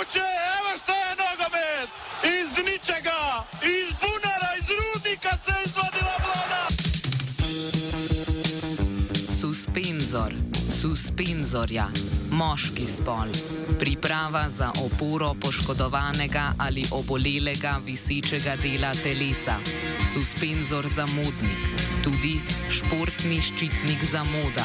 moguće, evo što je nogomet! Iz ničega, iz bunara, iz rudnika se izvadila vlada! Suspenzor, suspenzorja, moški spol. Priprava za oporo poškodovanega ali obolelega visečega dela telesa. Suspenzor za modnik, tudi športni ščitnik za moda.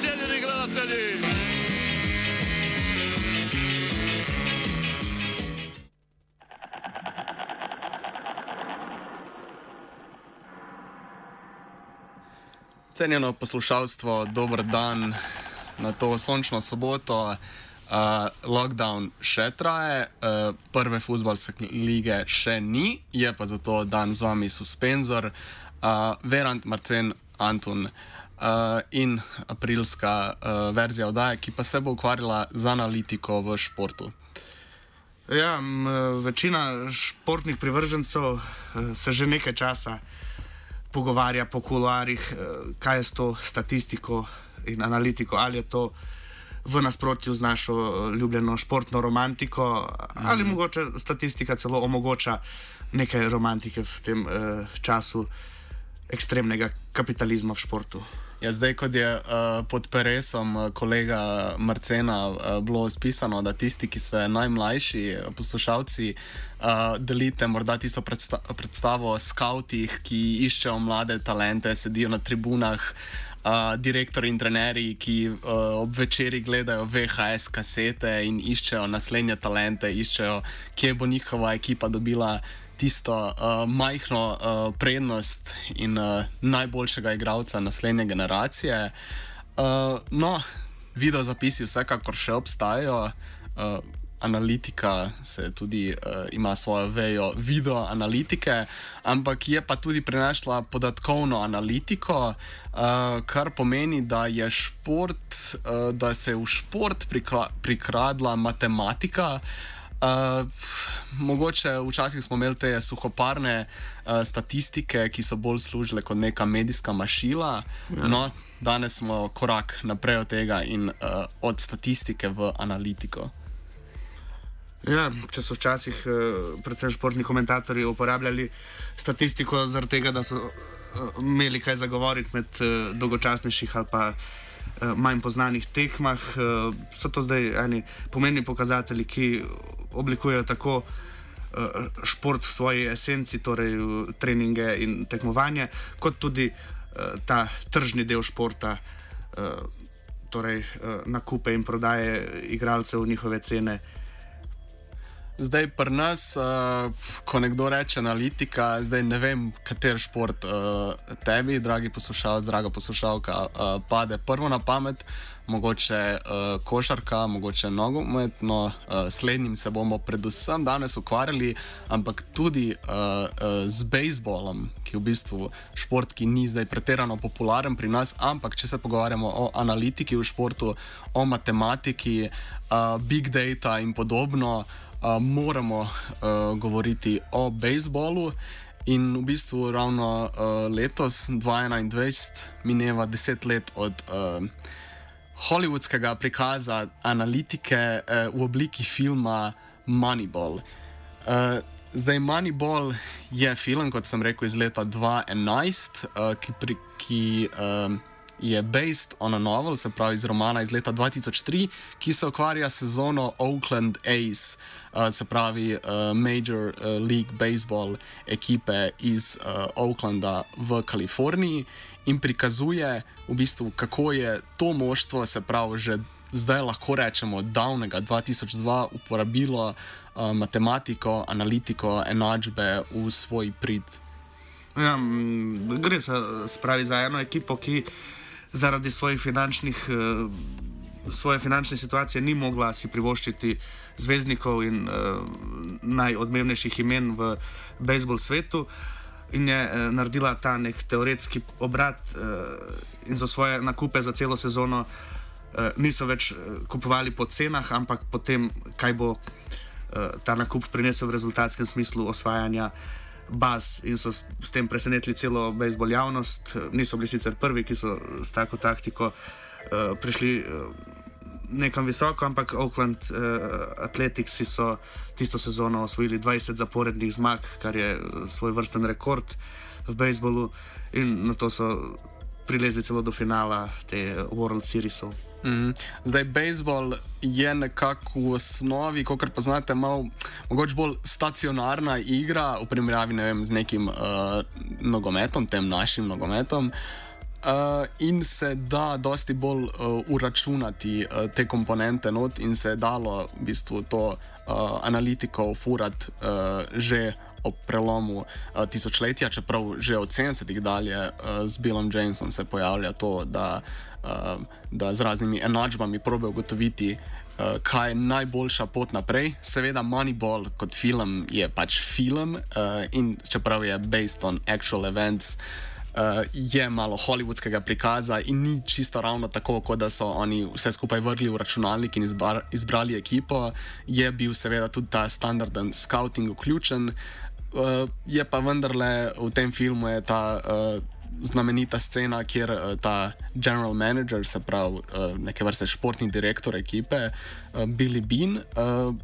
cijenjeni gledatelji! Cenjeno poslušalstvo, dober dan na to sončno soboto. Uh, lockdown še traje, uh, prve futbalske lige še ni, je pa zato dan z vami suspenzor, uh, Verant, Marcen, Antun uh, in aprilska uh, verzija oddaje, ki pa se bo ukvarjala z analitiko v športu. Ja, m, večina športnih privržencev eh, se že nekaj časa pogovarja po kuloarjih, eh, kaj je s to statistiko in analitiko, ali je to v nasprotju z našo ljubljeno športno romantiko, ali mogoče statistika celo omogoča nekaj romantike v tem eh, času ekstremnega kapitalizma v športu. Ja, zdaj, kot je uh, pod peresom uh, kolega Marcena uh, bilo spisano, da tisti, ki ste najmlajši uh, poslušalci, uh, delite morda tisto predsta predstavo o skautih, ki iščejo mlade talente, sedijo na tribunah. Uh, direktori in trenerji, ki uh, ob večerji gledajo VHS kasete in iščejo naslednje talente, iščejo, kje bo njihova ekipa dobila tisto uh, majhno uh, prednost in uh, najboljšega igralca naslednje generacije. Uh, no, video zapisi vsekakor še obstajajo. Uh, Analitika se tudi uh, ima svojo vejo video analitike, ampak je pa tudi prenašla podatkovno analitiko, uh, kar pomeni, da je šport, uh, da se je v šport prikra prikradla matematika. Uh, mogoče včasih smo imeli te suhoparne uh, statistike, ki so bolj služile kot neka medijska mašila, ja. no, danes smo korak naprej od tega in uh, od statistike v analitiko. Ja, če so včasih, predvsem športni komentatorji, uporabljali statistiko zaradi tega, da so imeli kaj zagovoriti med dolgočasnejših ali pa eh, manj poznanih tekmah, eh, so to zdaj eni pomembni pokazatelji, ki oblikujejo tako eh, šport v svoji esenci, torej eh, treninge in tekmovanje, kot tudi eh, ta tržni del športa, eh, torej eh, nakupe in prodaje igralcev, njihove cene. Zdaj, pri nas, uh, ko nekdo reče analitika, zdaj ne vem, kater šport uh, tebi, dragi poslušalec, draga poslušalka, uh, pade prvo na pamet. Mogoče uh, košarka, mogoče nogomet, no, uh, slednjim se bomo predvsem danes ukvarjali, ampak tudi uh, uh, z bejzbolom, ki je v bistvu šport, ki ni zdaj pretirano popularen pri nas, ampak če se pogovarjamo o analitiki v športu, o matematiki, uh, big data in podobno uh, moramo uh, govoriti o bejzbolu. In v bistvu ravno uh, letos, 2021, mineva deset let od uh, hollywoodskega prikaza analitike uh, v obliki filma Moneyball. Uh, zdaj, Moneyball je film, kot sem rekel, iz leta 2011, uh, ki. Pri, ki uh, je based on a novel, se pravi iz romana iz leta 2003, ki se ukvarja s sezono Oakland Ace, uh, se pravi uh, Major uh, League Baseball ekipe iz uh, Oaklanda v Kaliforniji in prikazuje v bistvu, kako je to moštvo, se pravi že zdaj lahko rečemo, davnega 2002 uporabilo uh, matematiko, analitiko, enačbe v svoj prid. Ja, gre se spravi za eno ekipo, ki zaradi svojih finančnih. Uh, svoje finančne situacije ni mogla si privoščiti zvezdnikov in uh, najodmevnejših imen v bejzbol svetu. In je uh, naredila ta nek teoretski obrat, uh, in za svoje nakupe za celo sezono uh, niso več uh, kupovali po cenah, ampak po tem, kaj bo uh, ta nakup prinesel v rezultatskem smislu osvajanja baz, in so s, tem presenetili celo bejzbol javnost. Niso bili sicer prvi, ki so s tako taktiko uh, prišli uh, nekam visoko, ampak Oakland uh, Athletics so tisto sezono osvojili 20 zaporednih zmag, kar je svoj vrsten rekord v bejzbolu, in na to so prilezli celo do finala te World Seriesov. Mm. Zdaj, bejzbol je nekako v osnovi, kot poznate, malo bolj stacionarna igra v primerjavi ne vem, z nekim uh, nogometom, tem našim nogometom. Uh, in se da dosti bolj uh, uračunati uh, te komponente not, in se je dalo v bistvu to uh, analitiko furati uh, že ob prelomu uh, tisočletja, čeprav že od 70-ih dalje uh, z Billom Jamesom se pojavlja to, da, uh, da z raznimi enačbami probe ugotoviti. Uh, kaj je najboljša pot naprej? Seveda, Moneyball kot film je pač film, uh, in čeprav je based on actual events, uh, uh, je malo hollywoodskega prikaza in ni čisto ravno tako, kot da so oni vse skupaj vrgli v računalnik in izbar, izbrali ekipo. Je bil seveda tudi ta standarden scouting vključen, uh, je pa vendarle v tem filmu ta. Uh, Znamenita scena, kjer uh, ta general manager, se pravi, uh, neke vrste športni direktor ekipe, uh, Billy Bean, uh,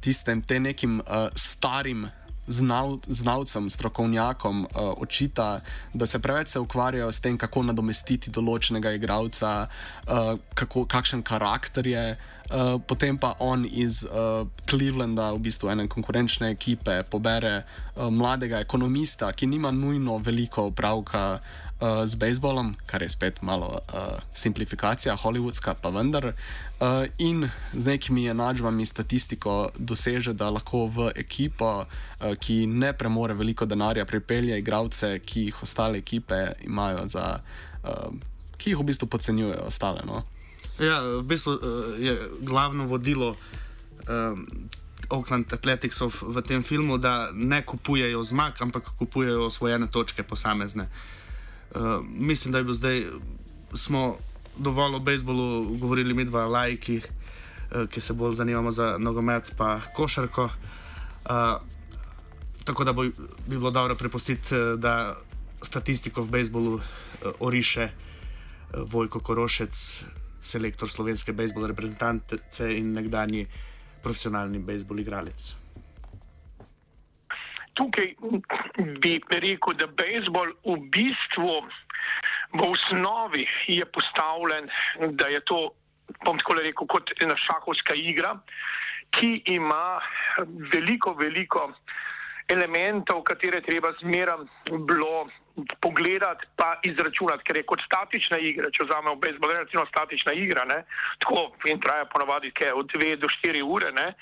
tistem te nekim uh, starim znal, znalcem, strokovnjakom uh, očita, da se preveč se ukvarjajo s tem, kako nadomestiti določenega igralca, uh, kako, kakšen karakter je. Uh, potem pa on iz uh, Clevelanda, v bistvu ene konkurenčne ekipe, pobere uh, mladega ekonomista, ki nima nujno veliko opravka uh, z bejzbolom, kar je spet malo uh, simplifikacija, hollywoodska, pa vendar. Uh, in z nekimi enačbami statistiko doseže, da lahko v ekipo, uh, ki ne premore veliko denarja, pripelje igralce, ki jih ostale ekipe imajo za. Uh, Ki jih v bistvu podcenjujejo, ostale. No? Ja, v bistvu je glavno vodilo um, Oakland Athleticsov v tem filmu, da ne kupujejo zmag, ampak kupujejo svoje točke, posamezne. Uh, Uh, mislim, da je bilo zdaj, smo dovolj o bejzbolu govorili mi dva lajki, uh, ki se bolj zanimamo za nogomet pa košarko. Uh, tako da bo, bi bilo dobro prepustiti, da statistiko v bejzbolu uh, oriše uh, Vojko Korošec, selektor slovenske bejzbol reprezentance in nekdani profesionalni bejzbol igralec. Tukaj bi rekel, da bejzbol v bistvu v osnovi je postavljen, da je to, bom tako rekel, kot ena šahovska igra, ki ima veliko, veliko elementov, katere treba zmeraj bilo pogledati, pa izračunati, ker je kot statična igra, če vzamemo bejzbol, recimo statična igra, ne, tako in traja ponovadi od 2 do 4 ure. Ne,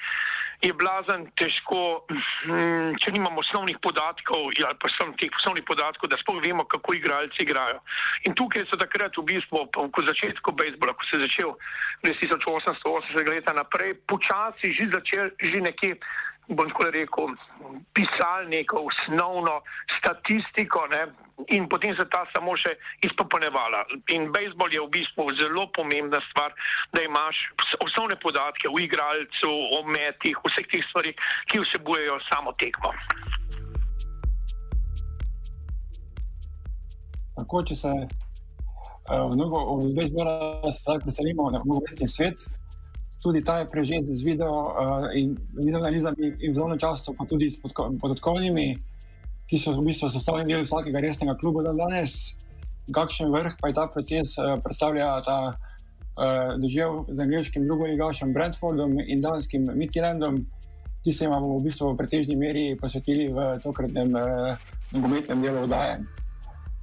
je blazen težko, hm, če nimamo osnovnih podatkov ali pa sem teh osnovnih podatkov, da sploh vemo, kako igralci igrajo. In tukaj so takrat v bistvu, ko začetku bejzbola, ko se je začel 1880 leta naprej, počasi že začel, že nekje bom tako rekel, pisali neko osnovno statistiko ne, in potem se ta samo še izpopolnevala. In bejzbol je v bistvu zelo pomembna stvar, da imaš osnovne podatke o igralcu, o metih, vseh teh stvarih, ki vsebujejo samo tekmo. Tako, če se uh, v mnogo v bejzbola veselimo, da bomo videli svet, tudi ta je prežet z video uh, in video analizami in zelo často pa tudi s podatkovnimi, ki so v bistvu sestavljeni del vsakega resnega kluba do danes. Kakšen vrh pa je ta proces uh, predstavlja ta uh, doživel z angliškim drugoligašem Brentfordom in danskim Midlandom, ki se jim bomo v bistvu v pretežni meri posvetili v tokratnem nogometnem uh, delu oddaje.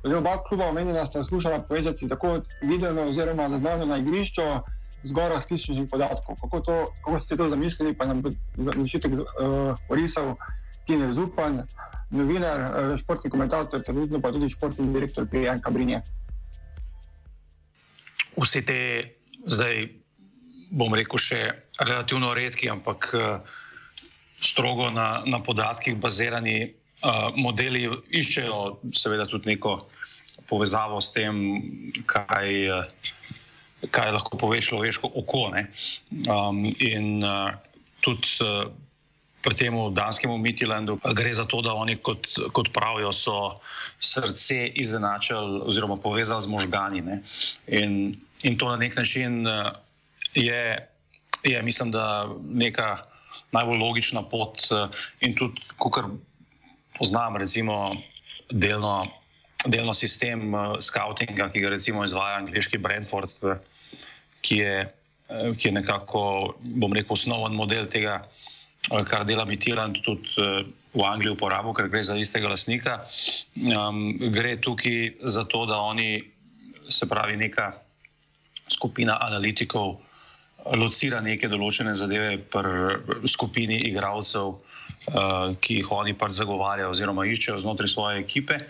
Zdaj, oba kluba omenjena sta skušala povezati tako video oziroma zaznavno na igrišču, zgoraj statističnih podatkov. Kako, to, kako ste to zamislili, pa nam bo začetek uh, orisal Tine Zupan, novinar, uh, športni komentator, trenutno pa tudi športni direktor pri Janka Brinje. vse te, zdaj bom rekel, še relativno redki, ampak strogo na, na podatkih bazirani uh, modeli iščejo, seveda, tudi neko povezavo s tem, kaj, kaj lahko pove človeško oko. Um, in uh, tudi uh, pri tem danskemu Midlandu gre za to, da oni, kot, kot pravijo, so srce izenačili oziroma povezali z možgani. In, in to na nek način uh, je, je, mislim, da neka najbolj logična pot. Uh, in tudi, kar poznam, recimo, delno, delno sistem uh, scoutinga, ki ga recimo izvaja angliški Brentford, uh, ki, je, uh, ki je nekako, bom rekel, osnoven model tega kar dela Mitiran tudi eh, v Angliji uporabo, ker gre za istega lasnika. Um, gre tukaj za to, da oni, se pravi, neka skupina analitikov locira neke določene zadeve pri skupini igralcev, ki jih oni pač zagovarjajo oziroma iščejo znotraj svoje ekipe.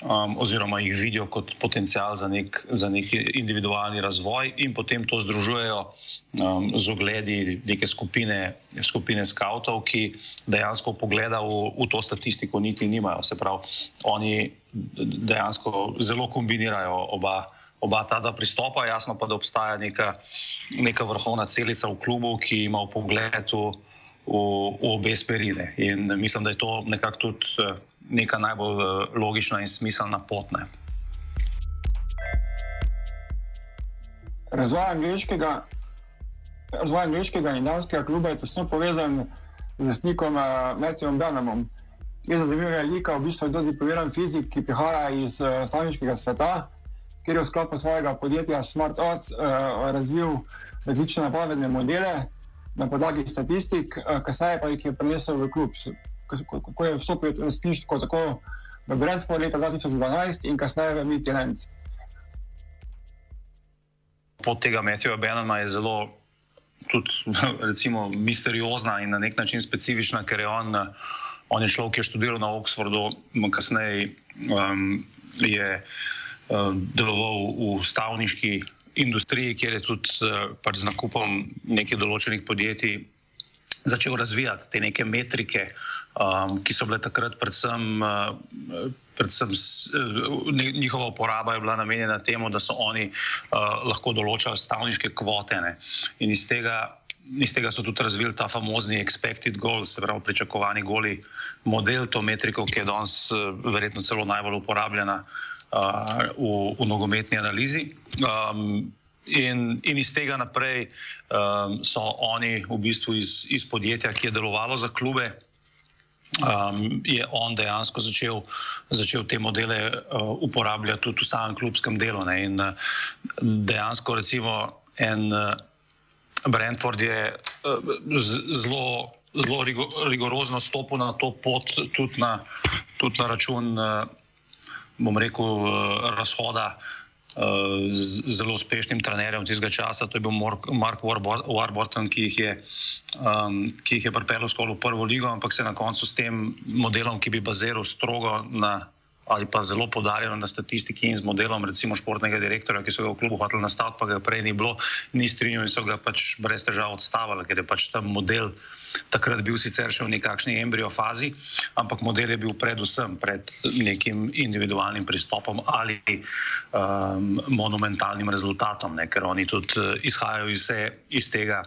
Um, oziroma, jih vidijo kot potencial za nek, za nek individualni razvoj, in potem to združujejo um, z ogledi neke skupine, skupine skavtov, ki dejansko pogleda v, v to statistiko, niti nimajo. Se pravi, oni dejansko zelo kombinirajo oba oba ta dva pristopa, jasno pa, da obstaja neka, neka vrhovna celica v klubu, ki ima v pogledu v, v obe smerine. In mislim, da je to nekako tudi eh, neka najbolj eh, logična in smiselna potne. Razvoj angliškega, razvoj angliškega in danskega kluba je tesno povezan z lastnikom uh, Matthewom Benhamom. Je za zanimivo, da je v bistvu tudi diplomiran fizik, ki prihaja iz uh, slovenskega sveta kjer je v sklopu svojega podjetja Smart Odds uh, razvil različne napovedne modele na podlagi statistik, uh, kasneje pa jih je prenesel v klub. Kako je vstopil v resničko tako v Brentford leta 2012 in kasneje v Midland. Pot tega Matthewa Benama je zelo tudi, recimo, misteriozna in na nek način specifična, ker je on, on je človek, ki je študiral na Oxfordu, kasneje um, je. Eh, deloval v stavniški industriji, kjer je tudi eh, pač z nakupom nekih določenih podjetij začel razvijati te neke metrike, um, ki so bile takrat predvsem, uh, predvsem uh, njihova uporaba je bila namenjena temu, da so oni uh, lahko določali stavniške kvote. Ne? In iz tega. Iz tega so tudi razvili ta famozni expected goal, se pravi, pričakovani goli model, to metriko, ki je danes verjetno celo najbolj uporabljena uh, v, v nogometni analizi. Um, in, in iz tega naprej um, so oni v bistvu iz, iz podjetja, ki je delovalo za klube. Um, je on dejansko začel, začel te modele uh, uporabljati tudi v samem klubskem delu. Ne? In uh, dejansko, recimo, en uh, Brentford je uh, zelo, zelo rigorozno stopil na to pot, tudi na, tudi na račun uh, bom rekel, eh, razhoda eh, z zelo uspešnim trenerjem tistega časa, to je bil Mark Warburton, ki jih je, um, ki jih je pripeljal skoro v prvo ligo, ampak se na koncu s tem modelom, ki bi baziral strogo na ali pa zelo podarjeno na statistiki in z modelom, recimo športnega direktorja, ki so ga v klubu hoteli nastaviti, pa ga prej ni bilo, ni strinjal in so ga pač brez težav odstavili, ker je pač ta model takrat bil sicer še v nekakšni embrijo fazi, ampak model je bil predvsem pred nekim individualnim pristopom ali um, monumentalnim rezultatom, ne, ker oni tudi uh, izhajajo iz, iz tega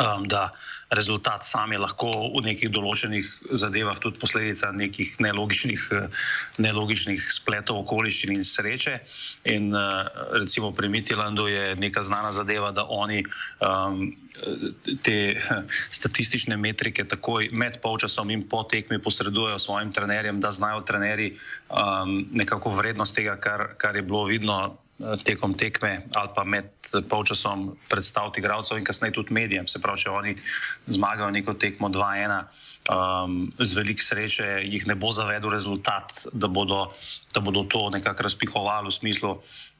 um, da rezultat sam je lahko v nekih določenih zadevah tudi posledica nekih nelogičnih, uh, nelogičnih spletov okoliščin in sreče. In uh, recimo pri Mitilandu je neka znana zadeva, da oni um, te statistične metrike takoj med polčasom in po tekmi posredujejo svojim trenerjem, da znajo trenerji um, nekako vrednost tega, kar, kar je bilo vidno tekom tekme ali pa med polčasom predstaviti igralcev in kasneje tudi medijem. Se pravi, če oni zmagajo neko tekmo 2-1, um, z velik sreče jih ne bo zavedel rezultat, da bodo, da bodo to nekako razpihovali v smislu,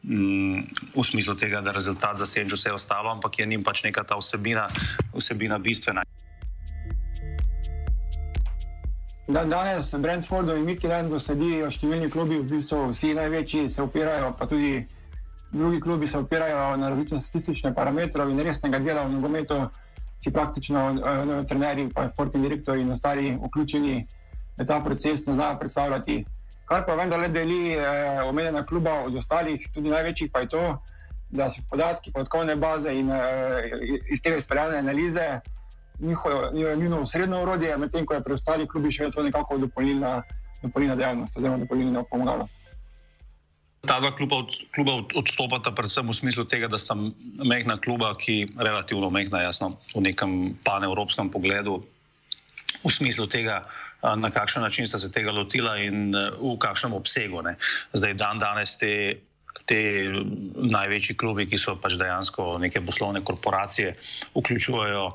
um, v smislu tega, da rezultat zasenču vse ostalo, ampak je njim pač neka ta vsebina, vsebina bistvena. Dan danes Brentfordu in Midlandu sledijo številni klubi, v bistvu vsi največji se upirajo, pa tudi drugi klubi se opirajo na različne statistične parametre in resnega dela v nogometu, si praktično uh, trenerji, pa športni direktori in ostali vključeni v ta proces ne znajo predstavljati. Kar pa vendar le deli eh, omenjena kluba od ostalih, tudi največjih, pa je to, da so podatki, podkovne baze in eh, iz tega izpeljane analize njihovo srednjo urodje, medtem ko je pri ostalih klubih še to nekako dopolnilna, dopolnilna dejavnost oziroma dopolnilna pomagala. Ta dva kluba, od, kluba odstopata predvsem v smislu tega, da sta mehna kluba, ki relativno mehna, jasno, v nekem panevropskem pogledu, v smislu tega, na kakšen način sta se tega lotila in v kakšnem obsegu. Ne. Zdaj, dan danes te, te največji klubi, ki so pač dejansko neke poslovne korporacije, vključujejo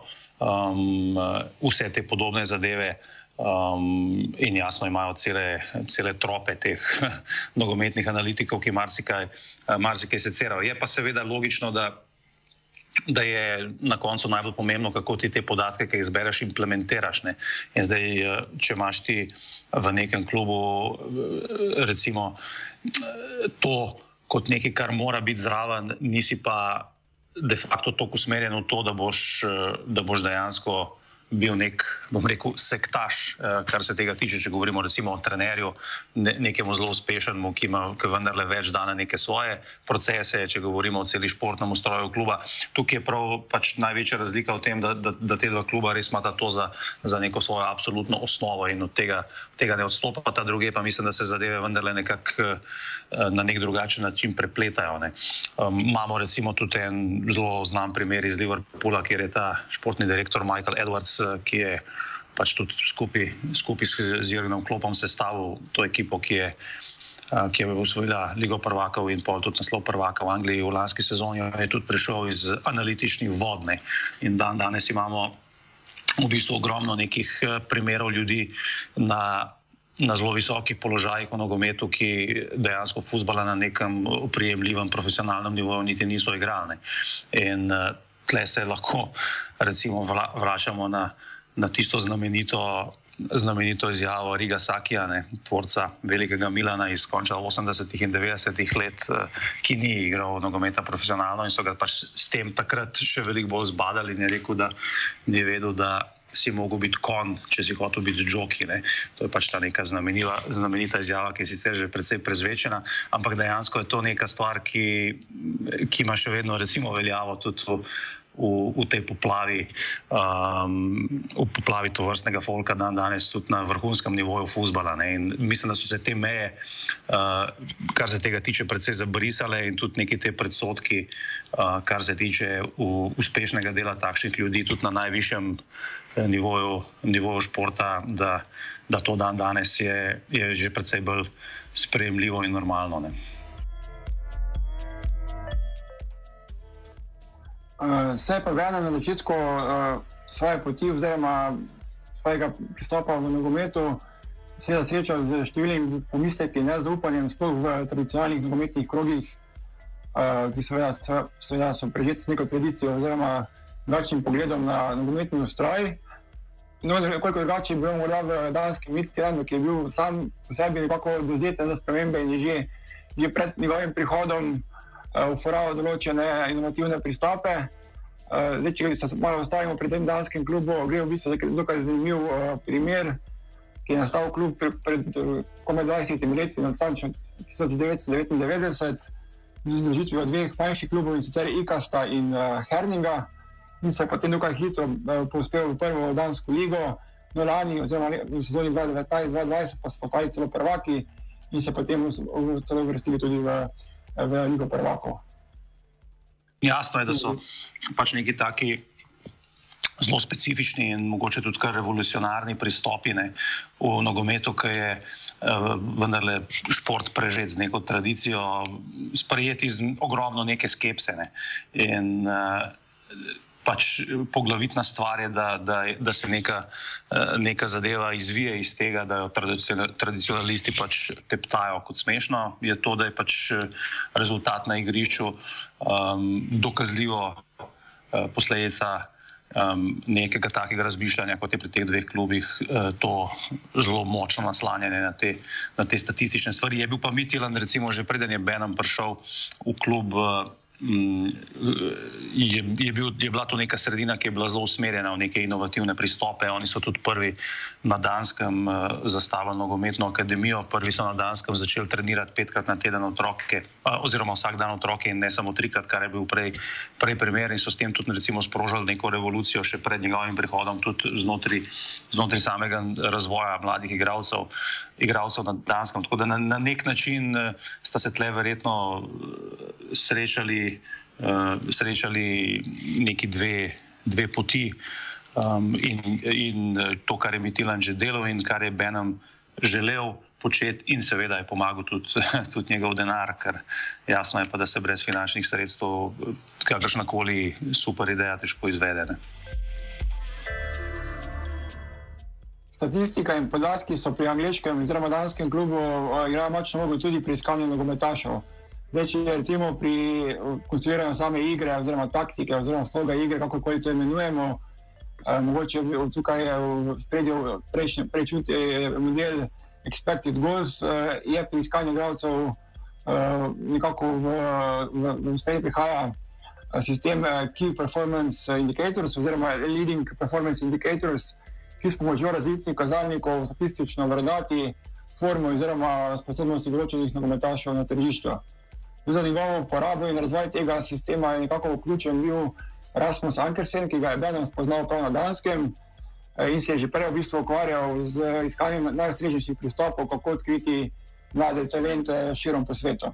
um, vse te podobne zadeve. Um, in jasno, imajo cele, cele trope teh nogometnih analitikov, ki marsikaj, marsikaj secerajo. Je pa seveda logično, da, da je na koncu najbolj pomembno, kako ti te podatke, ki jih izbereš, implementiraš. Ne? In zdaj, če imaš ti v nekem klubu, recimo, to kot nekaj, kar mora biti zraven, nisi pa de facto tako usmerjen v to, da boš, eh, da boš dejansko bil nek, bom rekel, sektaš, eh, kar se tega tiče, če govorimo recimo o trenerju, ne, nekemu zelo uspešnemu, ki ima vendarle več dana neke svoje procese, če govorimo o celi športnem ustroju kluba. Tukaj je prav pač največja razlika v tem, da, da, da te dva kluba res imata to za, za neko svojo absolutno osnovo in od tega, tega ne odstopa, ta druge pa mislim, da se zadeve vendarle nekako eh, na nek drugačen način prepletajo. Ne. Um, imamo recimo tudi en zelo znan primer iz Liverpoola, kjer je ta športni direktor Michael Edwards ki je pač tudi skupaj, skupaj z Jurgenom Klopom sestavil to ekipo, ki je, eh, ki je usvojila Ligo prvakov in pa tudi naslov prvaka v Angliji v lanski sezoni, je tudi prišel iz analitičnih vodne. In dan danes imamo v bistvu ogromno nekih eh, primerov ljudi na, na zelo visokih položajih v nogometu, ki dejansko futbola na nekem prijemljivem profesionalnem nivoju niti niso igrali. In tle se lahko recimo, vračamo na, na tisto znamenito, znamenito izjavo Riga Sakija, ne, tvorca velikega Milana iz konca 80-ih in 90-ih let, eh, ki ni igral nogometa profesionalno in so ga pač s tem takrat še veliko bolj zbadali in je rekel, da ni vedel, da si mogel biti kon, če si hotel biti joki. Ne. To je pač ta neka znamenita izjava, ki je sicer že precej prezvečena, ampak dejansko je to neka stvar, ki, ki ima še vedno recimo veljavo tudi v v, v tej poplavi, um, v poplavi to vrstnega folka, dan danes tudi na vrhunskem nivoju futbola. Mislim, da so se te meje, uh, kar se tega tiče, precej zabrisale in tudi neki te predsotki, uh, kar se tiče v, uspešnega dela takšnih ljudi, tudi na najvišjem eh, nivoju, nivoju športa, da, da to dan danes je, je že precej bolj sprejemljivo in normalno. Ne. Se je pa Vena na začetku uh, svoje poti, oziroma svojega pristopa v nogometu, seveda srečal z številnimi pomisleki in nezaupanjem, sploh v tradicionalnih nogometnih krogih, uh, ki seveda, seveda so prežeti s neko tradicijo oziroma drugačnim pogledom na nogometni ustroj. No, nekoliko drugače je bil morda v danskem Midtjyllandu, ki je bil sam po sebi nekako dozeten za spremembe in je že, že pred njegovim prihodom uh, uporabljal določene inovativne pristope. Uh, zdaj, če se malo ustavimo pri tem danskem klubu, gre v bistvu za dokaj zanimiv uh, primer, ki je nastal klub pred, pred komaj 20 leti, natančno 1999, z združitvijo dveh manjših klubov in sicer Ikasta in uh, Herninga. In se je potem dokaj hitro uh, povzpel v prvo dansko ligo, no lani, oziroma v sezoni 2019-2020, pa so postali celo prvaki in se potem celo vrstili tudi v v Ligo prvakov. Jasno je, da so pač neki taki zelo specifični in mogoče tudi kar revolucionarni pristopi ne, v nogometu, ki je uh, vendarle šport prežet z neko tradicijo, sprejeti z ogromno neke skepse. Ne. In, uh, pač poglavitna stvar je, da, da, da se neka, eh, neka zadeva izvije iz tega, da jo tradicionalisti pač teptajo kot smešno. Je to, da je pač eh, rezultat na igrišču um, dokazljivo uh, posledica um, nekega takega razmišljanja, kot je pri teh dveh klubih, uh, to zelo močno naslanjanje na te, na te statistične stvari. Je bil pa Mitilan, recimo, že preden je Benem prišel v klub. Uh, je, je, bil, je bila to neka sredina, ki je bila zelo usmerjena v neke inovativne pristope. Oni so tudi prvi na Danskem uh, zastavili nogometno akademijo, prvi so na Danskem začeli trenirati petkrat na teden otroke, uh, oziroma vsak dan otroke in ne samo trikrat, kar je bil prej, prej primer in so s tem tudi recimo, sprožili neko revolucijo še pred njegovim prihodom, tudi znotraj, znotraj samega razvoja mladih igralcev, igralcev na Danskem. Tako da na, na nek način uh, sta se tle verjetno srečali uh, srečali neki dve, dve poti. Um, in, in eh, to, kar je Mitilan že delal, in kar je Benem želel početi, in seveda je pomagal tudi, tudi njegov denar, ker jasno je pa, da se brez finančnih sredstev kakršna koli super ideja težko izvede. Statistika in podatki so pri angliškem, oziroma danskem klubu, eh, igrajo močno vlogo tudi pri iskanju nogometašev. Zdaj, če recimo pri konstruiranju same igre, oziroma taktike, oziroma sloga igre, kako koli to imenujemo, eh, mogoče tukaj v spredju prečuti model expected goals, eh, je pri iskanju igralcev eh, nekako v, v, v spredju prihaja eh, sistem eh, key performance indicators oziroma leading performance indicators, ki s pomočjo različnih kazalnikov statistično vrednoti formo oziroma sposobnosti določenih nogometašev na tržišču za njegovo uporabo in razvoj tega sistema je nekako vključen bil Rasmus Ankersen, ki ga je Benem spoznal prav na Danskem eh, in se je že prej v bistvu ukvarjal z iskanjem najustrežnejših pristopov, kako odkriti mlade talente širom po svetu.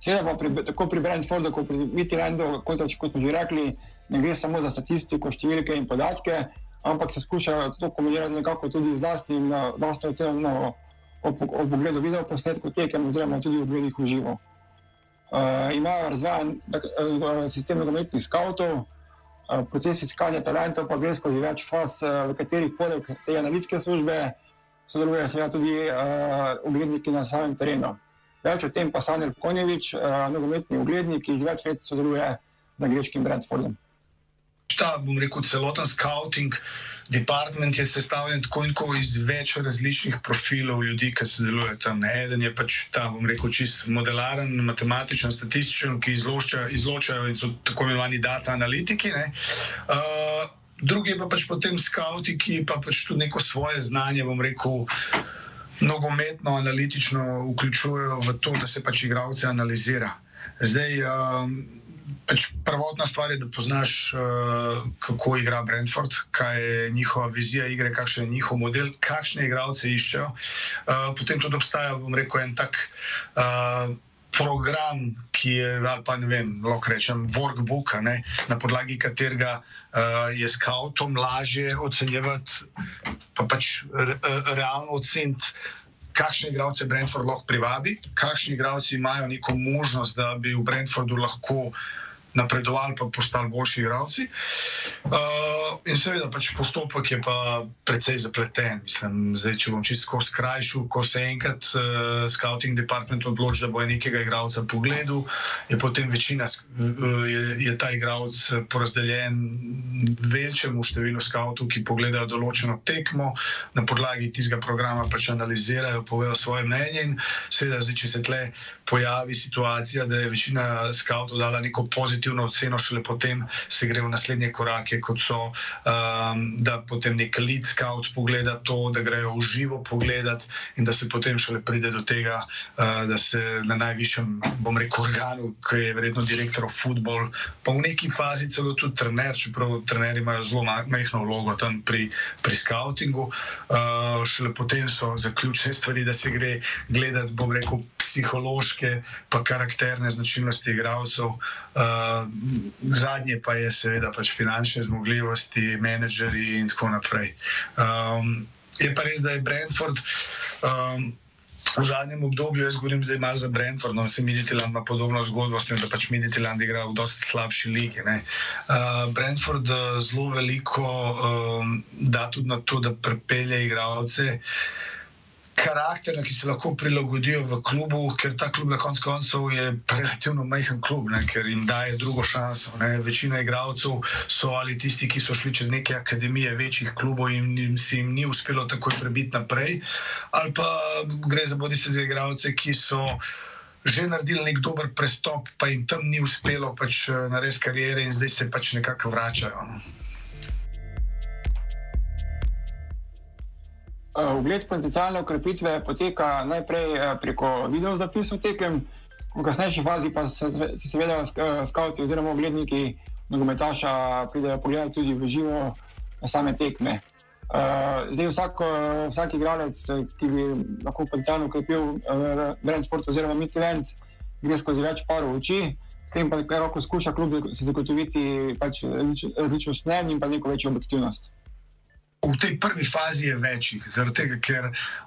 Seveda pa pri, tako pri Brentfordu, kot pri Mitterrandu, kot, kot smo že rekli, ne gre samo za statistiko, številke in podatke, ampak se skušajo to kombinirati nekako tudi z lastnim, lastno oceno ob, ob pogledu videoposnetkov tekem, oziroma tudi ob gledih v živo. Uh, imajo razvijen uh, sistem nogometnih skavtov, uh, proces iskanja talentov pa gre skozi več faz, uh, v katerih poleg te analitske službe sodelujejo seveda tudi uh, ugledniki na samem terenu. Več o tem pa Sanel Konjevič, uh, nogometni uglednik, ki iz več let sodeluje z angliškim Brentfordom. Ta, bom rekel, celoten scouting department je sestavljen tako in tako iz več različnih profilov ljudi, ki sodelujejo tam. Ne. Eden je pač ta, bom rekel, čist modelaren, matematičen, statističen, ki izloča, izločajo in so tako imenovani data analitiki. Uh, drugi pa pač potem skauti, ki pa pač tudi neko svoje znanje, bom rekel. Nogometno, analitično vključujejo v to, da se pač igravce analizira. Zdaj, um, pač prvotna stvar je, da poznaš, uh, kako igra Brentford, kaj je njihova vizija igre, kakšen je njihov model, kakšne igralce iščejo. Uh, potem tudi obstaja, bom rekel, en tak. Uh, Program, ki je, ali pa ne vem, lahko rečem, workbook, ne, na podlagi katerega uh, je skautom lažje ocenjevati, pa pač re, realno oceniti, kakšne igralce Brentford lahko privabi, kakšni igralci imajo neko možnost, da bi v Brentfordu lahko uh, napredovali, pa postali boljši igralci. Uh, in seveda, pač postopek je pa precej zapleten. Mislim, zdaj, če bom čisto skrajšal, ko se enkrat uh, scouting department odloči, da bo nekega igralca pogledal, je potem večina, uh, je, je ta igralec porazdeljen večjemu številu scoutov, ki pogledajo določeno tekmo, na podlagi tistega programa pač analizirajo, povejo svoje mnenje. In seveda, zdaj, če se tle pojavi situacija, da je večina scoutov dala neko pozitivno pozitivno oceno, šele potem se gre v naslednje korake, kot so, um, da potem nek lead scout pogleda to, da grejo v živo pogledat in da se potem šele pride do tega, uh, da se na najvišjem, bom rekel, organu, ki je verjetno direktor futbol, pa v neki fazi celo tudi trener, čeprav trenerji imajo zelo majhno vlogo tam pri, pri scoutingu, uh, šele potem so zaključne stvari, da se gre gledati, bom rekel, psihološke pa karakterne značilnosti igralcev. Uh, zadnje pa je seveda pač finančne zmogljivosti, menedžerji in tako naprej. Um, je pa res, da je Brentford. Um, V zadnjem obdobju, jaz govorim zdaj malo za Brentford, no se Midtjylland ima podobno zgodbo, s tem, da pač Midtjylland igra v dosti slabši ligi. Uh, Brentford uh, zelo veliko um, da tudi na to, da prepelje igralce. Karakterja, ki se lahko prilagodijo v klubu, ker ta klub na koncu koncev je relativno majhen klub, ne, ker jim daje drugo šanso. Ne. Večina igralcev so ali tisti, ki so šli čez neke akademije večjih klubov in si jim ni uspelo takoj prebiti naprej, ali pa gre za bodi se za igralce, ki so. Že naredili nek dober prestop, pa jim tam ni uspelo pač narediti karijere, in zdaj se pač nekako vračajo. No. Eh, potencijalne ukrepitve poteka najprej eh, preko videozapisov tekem, v kasnejši fazi pa se, se seveda eh, skavti oziroma ogledniki nogometaša pridejo pogledati tudi v živo na same tekme. Zdaj vsak, vsak igralec, ki bi lahko potencijalno ukrepil Brentford oziroma Midland, gre skozi več parov oči, s tem pa nekako skuša klub zagotoviti pač različnost mnenj in pa neko večjo objektivnost. V tej prvi fazi je večjih, zaradi tega, ker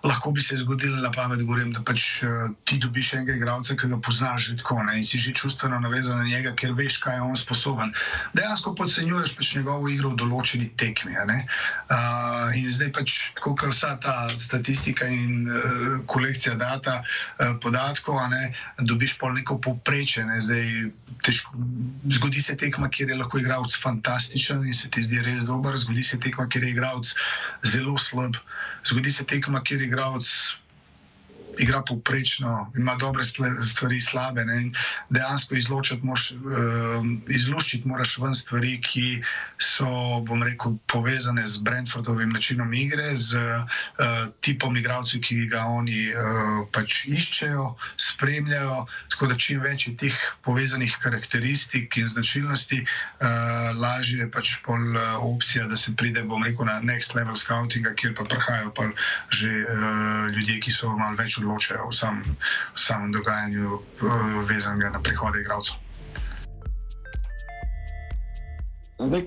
lahko bi se zgodilo na pamet, govorim, da pač uh, ti dobiš enega igralca, ki ga poznaš že tako ne, in si že čustveno navezan na njega, ker veš, kaj je on sposoben. Dejansko podcenjuješ pač njegovo igro v določeni tekmi. Uh, in zdaj pač, tako kot vsa ta statistika in uh, kolekcija data, uh, podatkov, ne, dobiš pol neko poprečje. Ne. Zgodi se tekma, kjer je lahko igralec fantastičen in se ti zdi res dober, zgodi se tekma, kjer je igralec zelo slab. Zgodi se tekma, kjer igralec igra povprečno, ima dobre stvari, slabe. Ne? Dejansko moraš, uh, izluščiti moraš ven stvari, ki so, bom rekel, povezane z Brentfordovim načinom igre, z uh, tipom igralcev, ki ga oni uh, pač iščejo, spremljajo. Tako da čim več je teh povezanih karakteristik in značilnosti, uh, lažje je pač pol opcija, da se pride, bom rekel, na next level scoutinga, kjer pa prihajajo pa že uh, ljudje, ki so malo več odločeni odločajo o sam, samem dogajanju, uh, vezanega na prihode igralcev. Zdaj,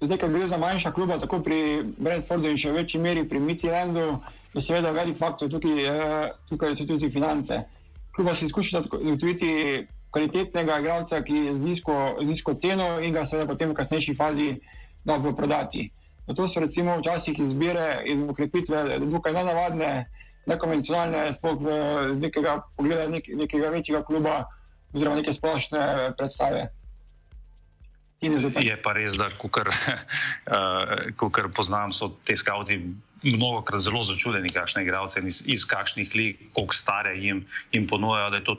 zdaj, ker gre za manjša kluba, tako pri Brentfordu in še v večji meri pri Midlandu, je seveda velik faktor tukaj, eh, tukaj so tudi finance. Kluba si skuša zagotoviti kvalitetnega igralca, ki je z nizko, nizko ceno in ga seveda potem v kasnejši fazi dobro prodati. Zato so recimo včasih izbire in ukrepitve dokaj nenavadne nekonvencionalne, sploh v nekega pogleda nek, nekega večjega kluba oziroma neke splošne predstave. Je pa res, da kukar, uh, poznam, so te skavti mnogo krat zelo začudeni, kakšne igralce iz, iz kakšnih lig, koliko stare jim, jim ponujajo, da je to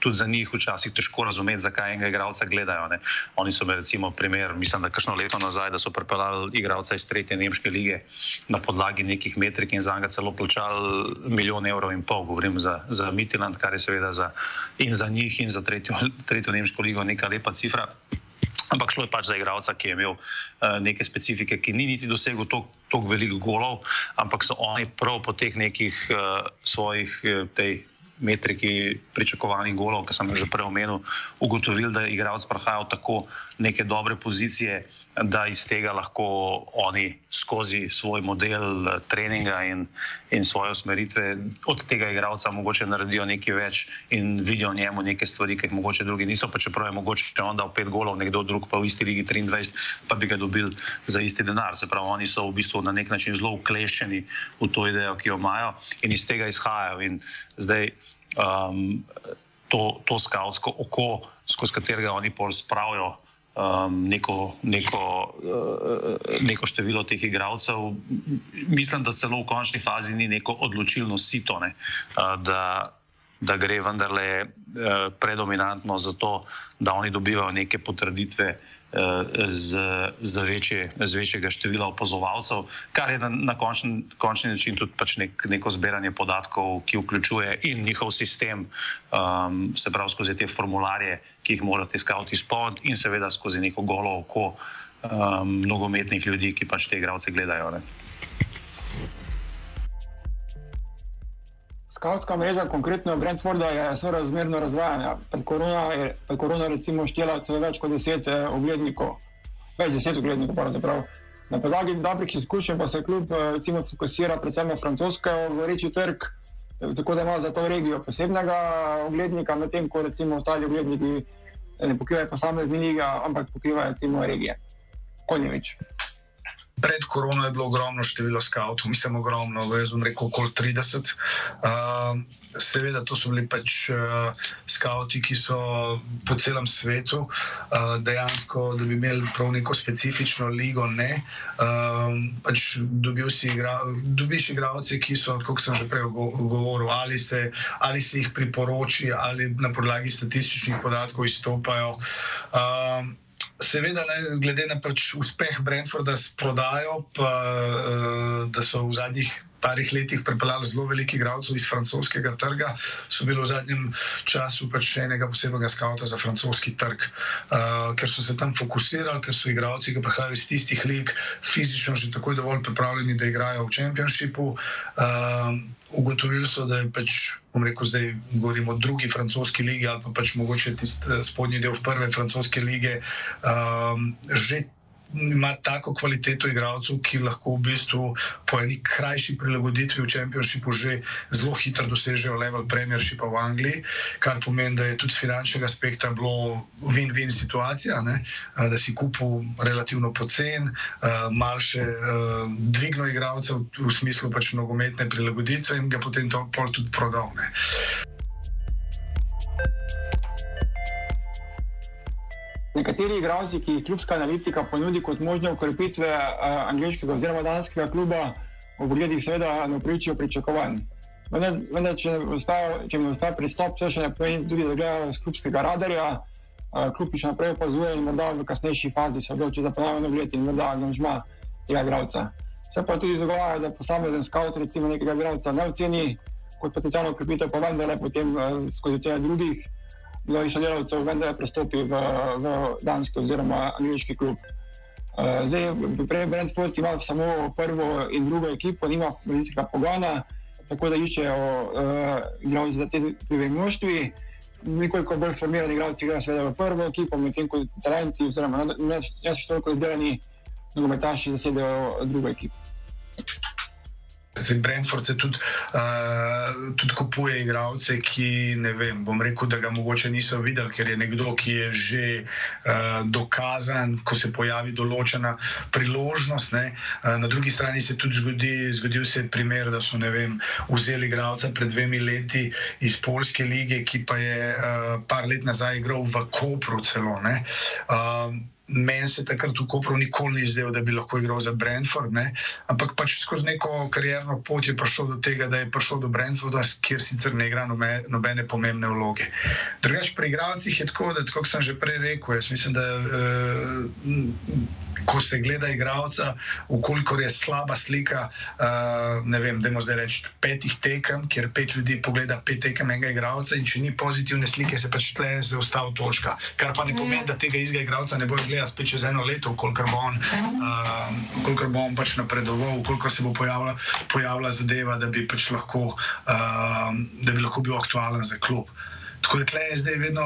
tudi za njih včasih težko razumeti, zakaj enega igralca gledajo. Ne. Oni so imeli, recimo, primer, mislim, da kakšno leto nazaj, da so pripeljali igralca iz tretje nemške lige na podlagi nekih metrik in za njega celo plačali milijon evrov in pol, govorim za, za Midland, kar je seveda za, in za njih in za tretjo, tretjo nemško ligo neka lepa cifra. Ampak šlo je pač za igralca, ki je imel uh, neke specifike, ki ni niti dosegel tako veliko golov, ampak so oni prav po teh nekih uh, svojih uh, metriki pričakovanih golov, ki sem jih že prej omenil, ugotovili, da je igralec prihajal tako neke dobre pozicije, da iz tega lahko oni skozi svoj model eh, treninga in, in svoje usmeritve od tega igralca mogoče naredijo nekaj več in vidijo njemu neke stvari, ki jih mogoče drugi niso, pa čeprav je mogoče, če on da pet golov, nekdo drug pa v isti ligi 23, pa bi ga dobil za isti denar. Se pravi, oni so v bistvu na nek način zelo ukleščeni v to idejo, ki jo imajo in iz tega izhajajo. In zdaj, um, to, to skavtsko oko, skozi katerega oni pol spravijo um, neko, neko, uh, neko število teh igralcev. Mislim, da celo v končni fazi ni neko odločilno sito, ne, uh, da, da gre vendarle uh, predominantno za to, da oni dobivajo neke potrditve z, z, večje, z večjega števila opazovalcev, kar je na, na končni, končni način tudi pač nek, neko zbiranje podatkov, ki vključuje in njihov sistem, um, se pravi skozi te formularje, ki jih morate skavti izpolniti, in seveda skozi neko golo oko um, nogometnih ljudi, ki pač te igralce gledajo. Ne. Skavtska mreža, konkretno Brentforda, je sorazmerno razvajana. Pred korona je pred korona recimo štela celo več kot deset eh, oglednikov, več deset oglednikov pravzaprav. Na podlagi dobrih izkušenj pa se kljub eh, recimo fokusira predvsem na francoske vreči trg, tako da ima za to regijo posebnega oglednika, medtem ko recimo ostali ogledniki ne pokrivajo posamezne lige, ampak pokrivajo recimo regije. Konjevič. Pred korono je bilo ogromno število skavtov, mislim, ogromno, jaz bom rekel, okoli 30. Uh, seveda, to so bili pač uh, skavti, ki so po celem svetu, uh, dejansko, da bi imeli prav neko specifično ligo. Ne. Uh, pač si igra, dobiš igralce, ki so, kot sem že prej govoril, ali se, ali se jih priporoči, ali na podlagi statističnih podatkov izstopajo. Uh, Seveda, ne, glede na pač uspeh Brentforda s prodajo, pa, uh, da so v zadnjih parih letih pripeljali zelo veliko igralcev iz francoskega trga, so bili v zadnjem času pač še enega posebnega skavta za francoski trg, uh, ker so se tam fokusirali, ker so igralci, ki prihajajo iz tistih lig, fizično že tako dovolj pripravljeni, da igrajo v Championshipu. Uh, ugotovili so, da je pač bom rekel, zdaj govorimo o drugi francoski ligi ali pa pač mogoče tisti eh, spodnji del prve francoske lige, um, že ima tako kvaliteto igralcev, ki lahko v bistvu po eni krajši prilagoditvi v Championshipu že zelo hitro dosežejo level Premiershipa v Angliji, kar pomeni, da je tudi z finančnega aspekta bilo win-win situacija, ne? da si kupil relativno pocen, mal še dvigno igralcev v smislu pač nogometne prilagoditve in ga potem to pol tudi prodal. Ne? Nekateri igralci, ki jih klubska analitika ponudi kot možne ukrepitve uh, angliškega oziroma danskega kluba, v pogledih seveda ne upravičijo pričakovanj. Vendar, če jim ne uspe pristop, to še ne pomeni tudi, da gledajo z klubskega radarja, uh, klub še naprej opazuje in morda v kasnejši fazi se odloči za ponovno vlet in morda angažma tega igralca. Se pa tudi dogaja, da posamezen scout recimo nekega igralca ne oceni kot potencijalno ukrepitev, pa vendarle potem uh, skozi ocene drugih bilo je sodelavcev, vendar je prestopil v, v danski oziroma angliški klub. Uh, zdaj, prej Brentford ima samo prvo in drugo ekipo, nima policijskega pogona, tako da iščejo uh, igralce za te dve množstvi. Nekoliko bolj formirani igralci igrajo seveda v prvo ekipo, medtem ko talenti, oziroma ne še toliko izdelani nogometaši zasedajo drugo ekipo. Brentford se tudi, uh, tudi kupuje igralce, ki ne vem, bom rekel, da ga mogoče niso videli, ker je nekdo, ki je že uh, dokazan, ko se pojavi določena priložnost. Uh, na drugi strani se tudi zgodi, zgodil se primer, da so vem, vzeli igralca pred dvemi leti iz Polske lige, ki pa je uh, par let nazaj igral v Kopru celo. Uh, Meni se takrat v Kopru nikoli ni zdelo, da bi lahko igral za Brentford, ne? ampak pač skozi neko karjerno pot je prišel do tega, da je prišel do Brentforda, kjer sicer ne igra nobene, nobene pomembne vloge. Drugač, pri igralcih je tako, da, kot sem že prej rekel, jaz mislim, da uh, ko se gleda igralca, ukolikor je slaba slika, uh, ne vem, da imamo zdaj reči petih tekem, kjer pet ljudi pogleda pet tekem enega igralca in če ni pozitivne slike, se pač tle zaostava točka. Kar pa ne pomeni, da tega istega igralca ne bo gledal spet čez eno leto, kolikor bo on, uh, bo on pač napredoval, koliko se bo pojavila, pojavila zadeva, da bi pač lahko, uh, da bi lahko bil aktualen za klub. Tako da je zdaj vedno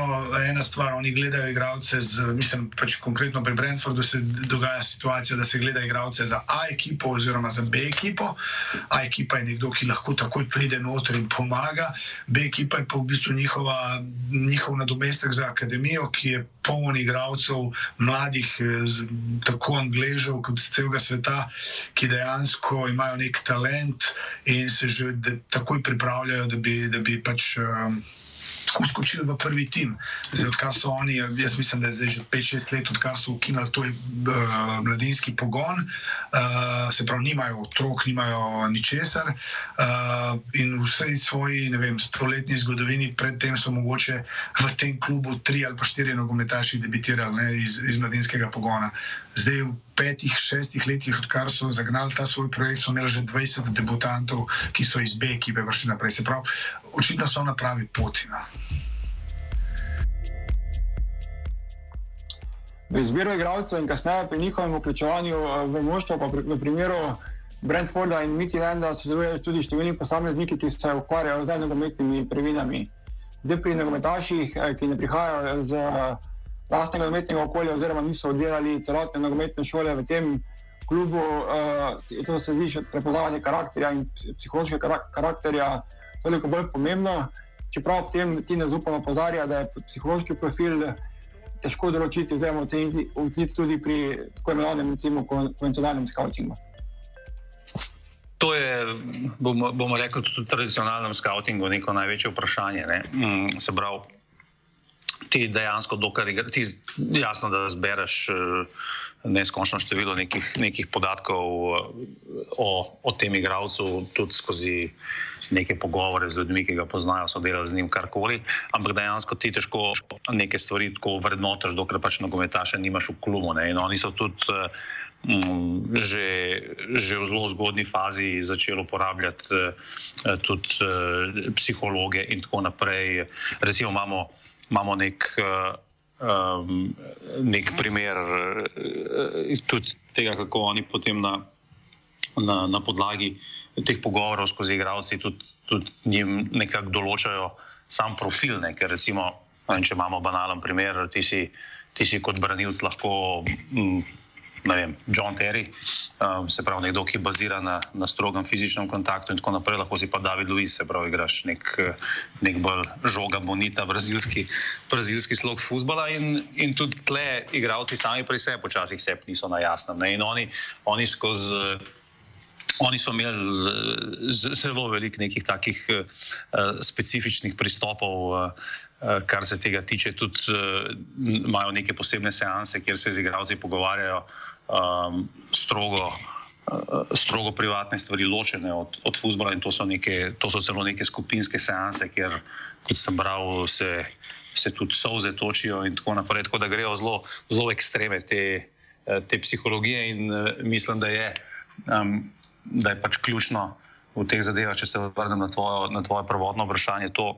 ena stvar, oni gledajo igralce, z, mislim, pač konkretno pri Brentfordu se dogaja situacija, da se gleda igralce za A ekipo oziroma za B ekipo. A ekipa je nekdo, ki lahko takoj pride noter in pomaga, B ekipa je pa v bistvu njihova, njihov nadomestek za akademijo, ki je poln igralcev, mladih, z, tako angležev kot celega sveta, ki dejansko imajo nek talent in se že takoj pripravljajo, da bi, da bi pač. Um, uskočili v prvi tim. Zdaj, odkar so oni, jaz mislim, da je zdaj že 5-6 let, odkar so ukinili to uh, mladinski pogon, uh, se pravi, nimajo otrok, nimajo ničesar uh, in v vsej svoji, ne vem, stoletni zgodovini predtem so mogoče v tem klubu tri ali pa štiri nogometaši debitirali ne, iz, iz mladinskega pogona. Zdaj, v petih, šestih letih, odkar so zagnali ta svoj projekt, so imeli že 20 debutantov, ki so iz B ekipe vršili naprej. Se pravi, očitno so na pravi poti. No. V izbiru igralcev in kasneje pri njihovem vključevanju eh, v moštvo, pa v primeru Brentforda in Midlanda, sodelujejo tudi številni posamezniki, ki se ukvarjajo z nogometnimi previnami. Zdaj pri nogometaših, eh, ki ne prihajajo z lastnega nogometnega okolja, oziroma niso oddelali celotne nogometne šole v tem klubu. Uh, to se zdi, prepoznavanje karakterja in psihološkega karakterja toliko bolj pomembno. Čeprav ob tem ti ne zupamo pozarja, da je psihološki profil težko določiti, oziroma oceniti tudi pri tako imenovanem, recimo, konvencionalnem skautingu. To je, bomo, bomo rekli, tudi v tradicionalnem skautingu neko največje vprašanje. Ne? Mm, se pravi, ti dejansko, dokler ti jasno, da zbereš uh, neskončno število nekih, nekih podatkov uh, o, o tem igravcu, tudi skozi neke pogovore z ljudmi, ki ga poznajo, so delali z njim karkoli, ampak dejansko ti težko neke stvari tako vrednotiš, dokler pač nogometaše nimaš v klubu. Ne? In oni so tudi. Uh, Že, že v zelo zgodni fazi začeli uporabljati eh, tudi eh, psihologe, in tako naprej. Recimo, imamo, imamo nek, eh, nek primer tudi tega, kako oni potem na, na, na podlagi teh pogovorov skozi igralce tudi, tudi njim nekako določajo sam profil. Ne? Ker recimo, če imamo banalen primer, ti si, ti si kot branilc lahko. M, vem, John Terry, um, se pravi, nekdo, ki bazira na, na strogem fizičnem kontaktu, in tako naprej, lahko si pa David Luiz, se pravi, igraš nek, nek bolj žoga, bonita, brazilski, brazilski slog futbola. In, in tudi tle, igravci sami pri sebi, počasih se niso na jasnem. Ne? In oni, oni skozi. Oni so imeli zelo veliko nekih takih uh, specifičnih pristopov, uh, kar se tega tiče. Tudi uh, imajo neke posebne seanse, kjer se z igralci pogovarjajo um, strogo, uh, strogo privatne stvari ločene od, od futbola in to so, neke, to so celo neke skupinske seanse, kjer, kot sem bral, se, se tudi soze točijo in tako naprej. Tako da grejo zelo, zelo ekstreme te, uh, te psihologije in uh, mislim, da je, um, da je pač ključno v teh zadevah, če se vrnem na tvojo, na tvoje prvotno vprašanje, to,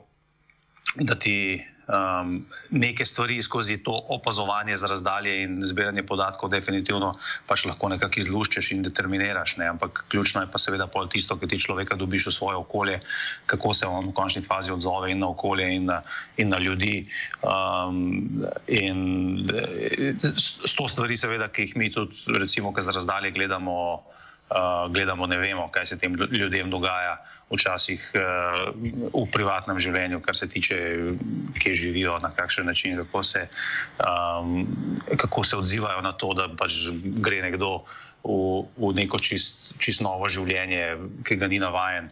da ti um, neke stvari skozi to opazovanje z razdalje in zbiranje podatkov, definitivno pač lahko nekako izluščeš in determiniraš. Ne? Ampak ključno je pa seveda pol tisto, ki ti človeka dobiš v svoje okolje, kako se on v končni fazi odzove in na okolje in na, in na ljudi. Um, in s to stvari, seveda, ki jih mi tudi, recimo, ki z razdalje gledamo, uh, gledamo, ne vemo, kaj se tem ljudem dogaja včasih uh, v privatnem življenju, kar se tiče, kje živijo, na kakšen način, kako se, um, kako se odzivajo na to, da pač gre nekdo. V, v neko čist, čist novo življenje, ki ga ni navaden.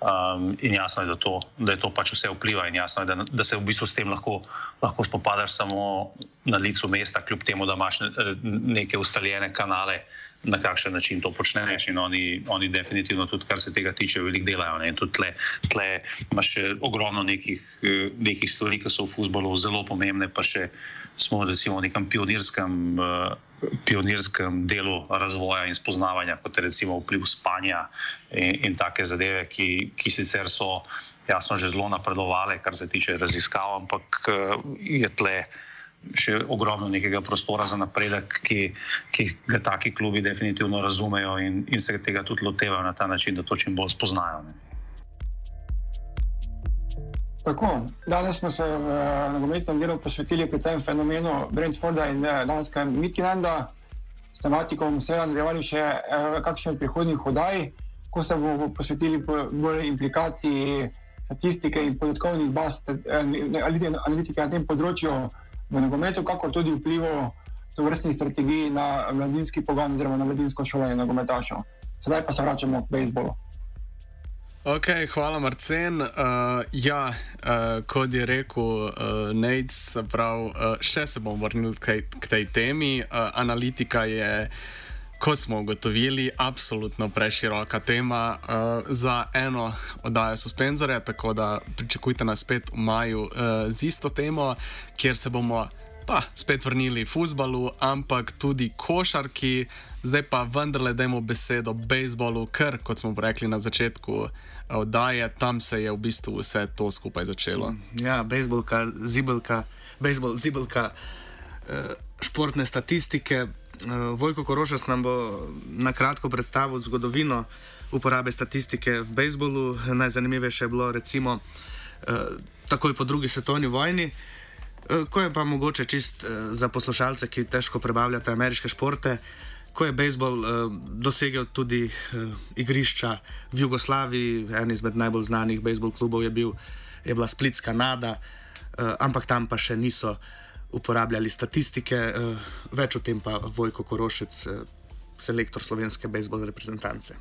Um, in jasno je, da, to, da je to pač vse vpliva, in jasno je, da, da se v bistvu s tem lahko, lahko spopadaš samo na licu mesta, kljub temu, da imaš neke ustaljene kanale, uh, na kakšen način to počneš. In oni, oni definitivno tudi, kar se tega tiče, veliko delajo. Ne? In tudi tle, tle imaš še ogromno nekih, eh, nekih stvari, ki so v futbolu zelo pomembne, pa še smo recimo v nekem pionirskem. Uh, pionirskem delu razvoja in spoznavanja, kot je recimo vpliv spanja in, in take zadeve, ki, ki sicer so jasno že zelo napredovale, kar se tiče raziskav, ampak uh, je tle uh, še ogromno nekega prostora za napredek, ki, ki ga taki klubi definitivno razumejo in, in se tega tudi lotevajo na ta način, da to čim bolj spoznajo. Ne. Tako, danes smo se v nogometnem delu posvetili predvsem fenomenu Brentforda in eh, Danska Midlanda. S tematikom se bomo nadaljevali še eh, kakšne prihodnjih hodaj, ko se bomo posvetili bolj implikaciji statistike in podatkovnih baz, eh, analitike na tem področju v nogometu, kakor tudi vplivu to vrstnih strategij na mladinski pogon oziroma na mladinsko šolanje nogometašev. Sedaj pa se vračamo k bejzbolu. Ok, hvala, Marcen. Uh, ja, uh, kot je rekel uh, Nate, se pravi, uh, še se bom vrnil k, k tej temi. Uh, analitika je, kot smo ugotovili, absolutno preširoka tema uh, za eno oddajo suspenzorja, tako da pričakujte nas spet v maju uh, z isto temo, kjer se bomo pa spet vrnili futbalu, ampak tudi košarki. Zdaj pa vendarle dajmo besedo bejzbolu, ker kot smo rekli na začetku oddaje, tam se je v bistvu vse to skupaj začelo. Ja, bejzbolka, zibelka, bejzbol, zibelka, eh, športne statistike. Eh, Vojko Korošas nam bo na kratko predstavil zgodovino uporabe statistike v bejzbolu. Najzanimivejše je bilo recimo eh, takoj po drugi svetovni vojni. Eh, ko je pa mogoče čist za poslušalce, ki težko prebavljate ameriške športe, ko je bejzbol dosegel tudi igrišča v Jugoslaviji, en izmed najbolj znanih bejzbol klubov je, bil, je bila Splitska Nada, ampak tam pa še niso uporabljali statistike. Več o tem pa Vojko Korošec, selektor slovenske bejzbol reprezentance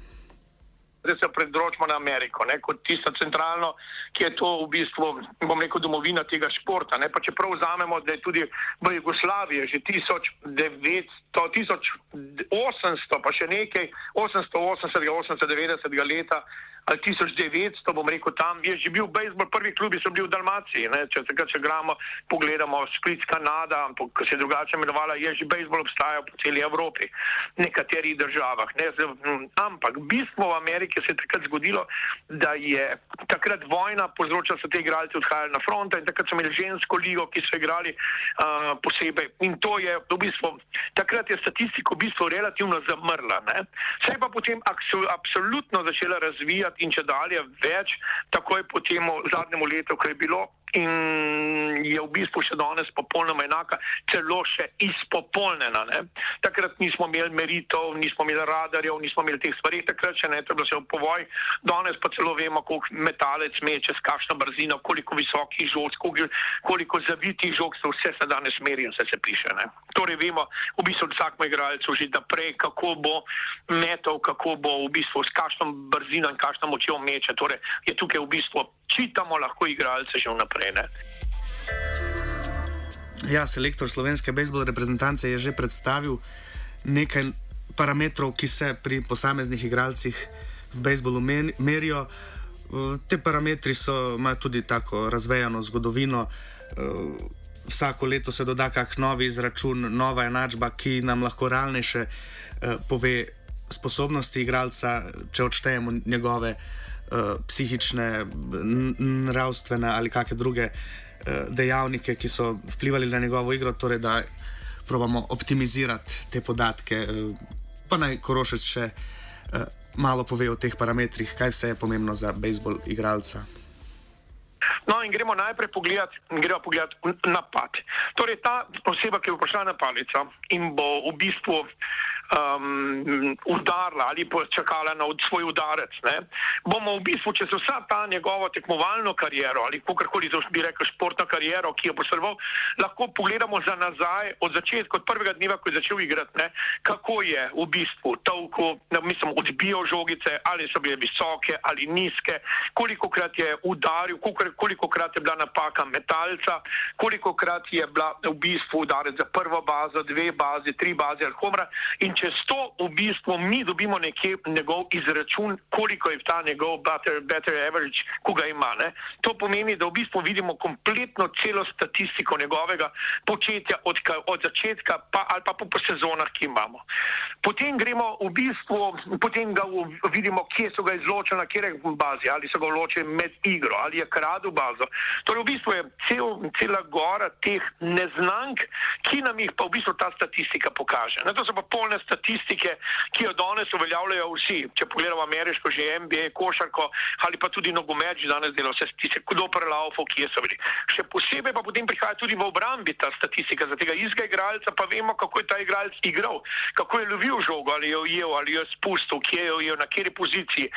da se predročimo na Ameriko, ne, kot tisto centralno, ki je to v bistvu, bom rekel, domovina tega športa. Ne, pa čeprav vzamemo, da je tudi v Jugoslaviji že 1900, 1800, pa še nekaj, 880, 890 leta ali 1900, bom rekel, tam je že bil bejzbol, prvi klubi so bili v Dalmaciji. Ne? Če se če gramo, pogledamo Split, Kanada, ko se je drugače imenovala, je že bejzbol obstajal po celi Evropi, v nekaterih državah. Ne? Ampak bistvo v Ameriki se je takrat zgodilo, da je takrat vojna povzročila, da so te igralci odhajali na fronte in takrat so imeli žensko ligo, ki so igrali uh, posebej. In to je v bistvu, takrat je statistiko v bistvu relativno zamrla. Ne? Se je pa potem absolutno začela razvijati in če dalje več, takoj po tem zadnjemu letu, ko je bilo in je v bistvu še danes popolnoma enaka, celo še izpopolnjena. Ne? Takrat nismo imeli meritev, nismo imeli radarjev, nismo imeli teh stvari, takrat še ne, bilo vse v povoj. Danes pa celo vemo, koliko metalec meče, s kakšno brzino, koliko visokih žog, koliko zavitih žog se vse se danes meri in vse se piše. Ne? Torej vemo v bistvu vsakmo igralcu že naprej, kako bo metal, kako bo v bistvu s kakšno brzino in kakšno močjo meče. Torej je tukaj v bistvu čitamo lahko igralce že vnaprej. Ne? Ja, selektor slovenske bejzbol reprezentance je že predstavil nekaj parametrov, ki se pri posameznih igralcih v bejzbolu merijo. Te parametri so, imajo tudi tako razvejano zgodovino. Vsako leto se doda kak novi izračun, nova enačba, ki nam lahko realnejše pove sposobnosti igralca, če odštejemo njegove uh, psihične, nravstvene ali kakšne druge uh, dejavnike, ki so vplivali na njegovo igro, torej da probamo optimizirati te podatke. Uh, pa naj Korošec še uh, malo pove o teh parametrih, kaj vse je pomembno za bejzbol igralca. No, in gremo najprej pogledati, gremo pogledati napad. Torej, ta oseba, ki bo prišla na palico in bo v bistvu um, udarila ali pa čakala na svoj udarec. Ne? Bomo v bistvu, če se vsa ta njegova tekmovalna karijera ali kakorkoli bi rekel športna karijera, ki jo bo srbal, lahko pogledamo za nazaj od začetka, od prvega dneva, ko je začel igrati, ne? kako je v bistvu tolko, mislim, odbijal žogice, ali so bile visoke ali nizke, koliko krat je udaril, koliko krat je bila napaka metalca, koliko krat je bila v bistvu udarec za prvo bazo, dve bazi, tri baze ali homra. In čez to v bistvu mi dobimo nekje njegov izračun, koliko je ta njegov better, better average, ko ga ima. Ne? To pomeni, da v bistvu vidimo kompletno celo statistiko njegovega početja od, od začetka pa, ali pa po, po sezonah, ki imamo. Potem gremo v bistvu, potem ga vidimo, kje so ga izločili, na kjer je v bazi, ali so ga vločili med igro, ali je kradel bazo. Torej v bistvu je cel, cela gora teh neznank, ki nam jih pa v bistvu ta statistika pokaže. Na to so pa polne statistike, ki jo danes uveljavljajo vsi. Če pogledamo ameriško, že NBA, košarko ali pa tudi nogomet, že danes delajo vse statistike, kdo prelaufo, kje so bili. Še posebej pa potem prihaja tudi v obrambi ta statistika za tega istega igralca, pa vemo, kako je ta igralec igral, kako je lovil žogo, ali jo je ali jo je spustil, kje jo je, na kateri poziciji.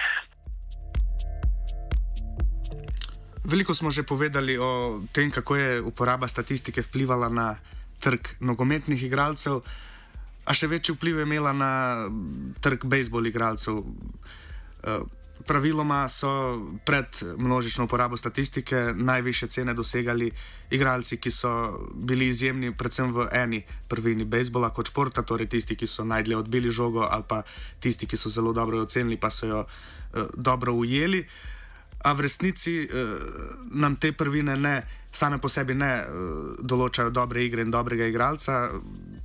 Veliko smo že povedali o tem, kako je uporaba statistike vplivala na trg nogometnih igralcev a še večji vpliv je imela na trg bejzbol igralcev. Eh, praviloma so pred množično uporabo statistike najviše cene dosegali igralci, ki so bili izjemni, predvsem v eni prvini bejzbola kot športa, torej tisti, ki so najdlje odbili žogo, ali pa tisti, ki so zelo dobro ocenili, pa so jo uh, dobro ujeli. A v resnici uh, nam te prvine ne, same po sebi ne uh, določajo dobre igre in dobrega igralca.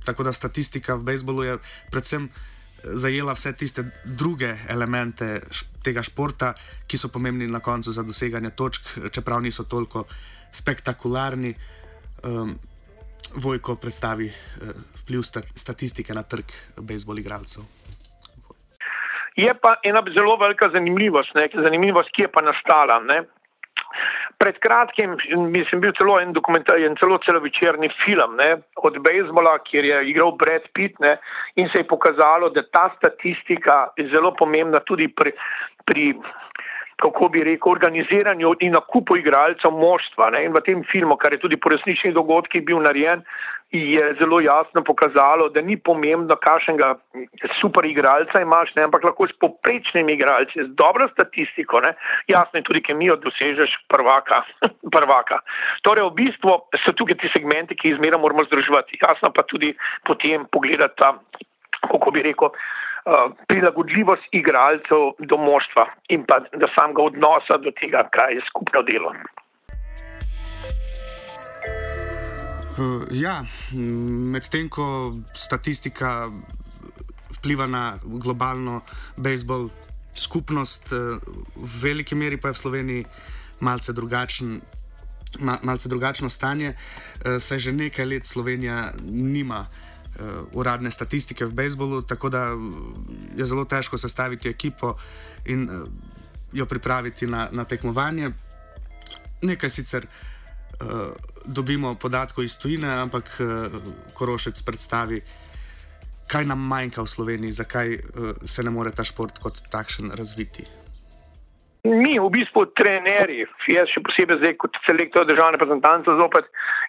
Tako da statistika v bejzbolu je predvsem eh, zajela vse tiste druge elemente tega športa, ki so pomembni na koncu za doseganje točk, čeprav niso toliko spektakularni. Um, Vojko predstavi uh, vpliv statistike na trg bejzbol igralcev. Je pa ena zelo velika zanimivost, ne, zanimivost ki je pa nastala. Ne. Pred kratkim sem bil celo en dokumentarni, celo celovečerni film ne, od bejzbola, kjer je igral Brad Pitt ne, in se je pokazalo, da ta statistika je zelo pomembna tudi pri, pri kako bi rekel, organiziranju in nakupu igralcev moštva. Ne? In v tem filmu, kar je tudi po resničnih dogodkih bil narejen, je zelo jasno pokazalo, da ni pomembno, kakšnega super igralca imaš, ne? ampak lahko s poprečnimi igralci, z dobro statistiko, ne? jasno je tudi, ki mi dosežeš prvaka. prvaka. Torej, v bistvu so tukaj ti segmenti, ki jih izmerno moramo združevati. Jasno pa tudi potem pogledati, kako bi rekel. Eh, prilagodljivost igralcev do moštva in pa do samega odnosa do tega, kaj je skupno delo. Ja, medtem ko statistika vpliva na globalno bejzbol skupnost, uh, v veliki meri pa je v Sloveniji malce, drugačen, ma, malce drugačno stanje, uh, saj že nekaj let Slovenija nima uh, uh, uradne statistike v bejzbolu, tako da je zelo težko sestaviti ekipo in uh, jo pripraviti na, na tekmovanje. Nekaj sicer uh, dobimo podatkov iz tujine, ampak uh, Korošec predstavi, kaj nam manjka v Sloveniji, zakaj uh, se ne more ta šport kot takšen razviti. Mi, v bistvu, trenerji, jaz še posebej zdaj kot selektor državne reprezentance, zopet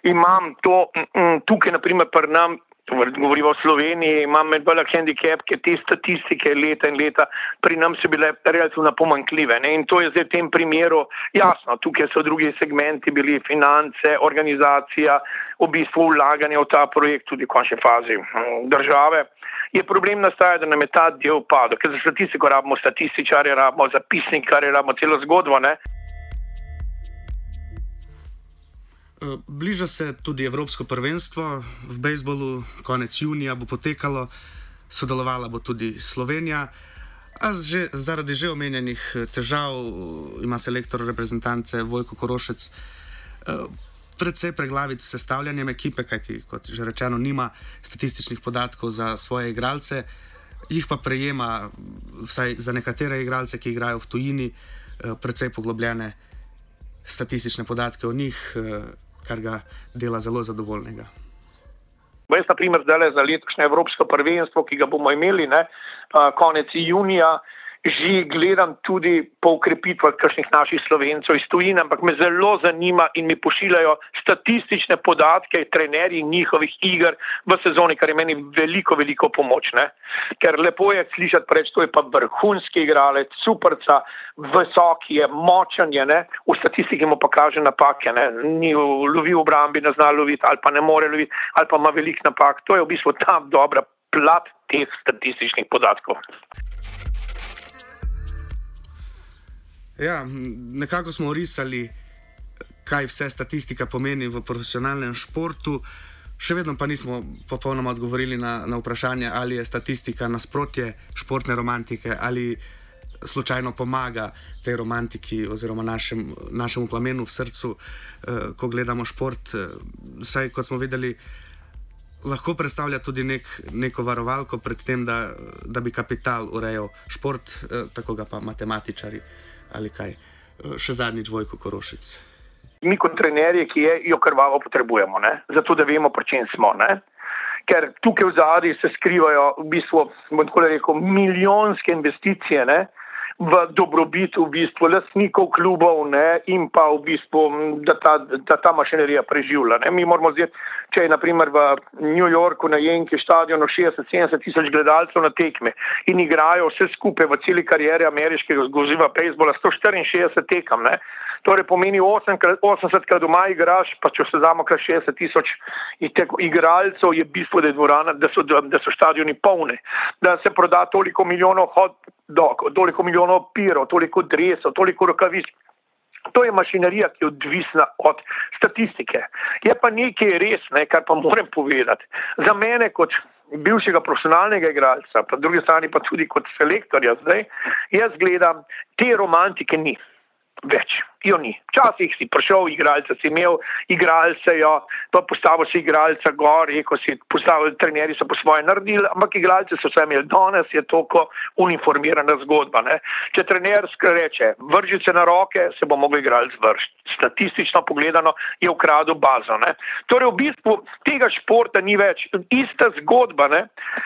imam to m, m, tukaj, naprimer, pri nam govorimo o Sloveniji, imam med velik handicap, ker te statistike leta in leta pri nam so bile relativno pomankljive. Ne? In to je zdaj v tem primeru jasno. Tukaj so drugi segmenti bili finance, organizacija, v bistvu vlaganje v ta projekt tudi v končni fazi hm, države. Je problem nastaja, da nam je ta del padel, ker za statistiko rabimo statističare, rabimo zapisnikare, rabimo celo zgodbo. Ne? Bliža se tudi Evropsko prvenstvo v bejzbolu, konec junija bo potekalo, sodelovala bo tudi Slovenija. A že, zaradi že omenjenih eh, težav eh, ima selektor reprezentance Vojko Korošec predvsej preglavic s sestavljanjem ekipe, kajti, kot že rečeno, nima statističnih podatkov za svoje igralce, jih pa prejema, vsaj za nekatere igralce, ki igrajo v tujini, predvsej poglobljene statistične podatke o njih kar ga dela zelo zadovoljnega. Jaz, na primer, zdaj za letošnje Evropsko prvenstvo, ki ga bomo imeli ne, konec junija, že gledam tudi po ukrepitvah kakšnih naših slovencev iz tujine, ampak me zelo zanima in mi pošiljajo statistične podatke, trenerji njihovih igr v sezoni, kar je meni veliko, veliko pomoč. Ne? Ker lepo je slišati preč, to je pa vrhunski igralec, superca, visoki je, močen je, ne? v statistiki mu pa kaže napake, ne? ni lovi v obrambi, ne zna loviti ali pa ne more loviti ali pa ima velik napak. To je v bistvu ta dobra plat teh statističnih podatkov. Ja, nekako smo orisali, kaj vse statistika pomeni v profesionalnem športu. Še vedno pa nismo popolnoma odgovorili na, na vprašanje, ali je statistika nasprotje športne romantike ali slučajno pomaga tej romantiki oziroma našem, našemu plamenu v srcu, eh, ko gledamo šport. Eh, saj, kot smo videli, lahko predstavlja tudi nek, neko varovalko pred tem, da, da bi kapital urejal šport, eh, tako ga pa matematičari ali kaj. Eh, še zadnjič Vojko Korošec. Mi kot trenerji, ki je, jo krvavo potrebujemo, ne? zato da vemo, pri čem smo. Ne? Ker tukaj v zadnji se skrivajo v bistvu, tako rekel, milijonske investicije. Ne? V dobrobit v bistvu lastnikov klubov ne, in pa v bistvu, da ta, da ta mašinerija preživlja. Ne. Mi moramo zdaj, če je naprimer v New Yorku na Jenki stadionu 60-70 tisoč gledalcev na tekme in igrajo vse skupaj v celi karieri ameriškega zgoziva bejzbola 164 tekam. Ne. Torej pomeni 80 krat doma igraš, pa če se zamo kar 60 tisoč igralcev, je bistvo, da, je dvorana, da, so, da so stadioni polne, da se proda toliko milijonov hod, dok, toliko milijonov pirov, toliko dresov, toliko rokavic. To je mašinerija, ki je odvisna od statistike. Je pa nekaj res, ne, kar pa moram povedati. Za mene, kot bivšega profesionalnega igralca, pa drugi strani pa tudi kot selektorja zdaj, jaz gledam, te romantike ni več. Jo ni. Včasih si prišel, igralca si imel, igralce jo, pa postavil si igralca gor, rekel si, postavili trenerji so po svoje naredili, ampak igralce so vse imeli. Danes je toliko uniformirana zgodba. Ne? Če trener reče, vrži se na roke, se bo mogel igralec vršiti. Statistično pogledano je ukradel bazo. Ne? Torej, v bistvu tega športa ni več. Ista zgodba ne?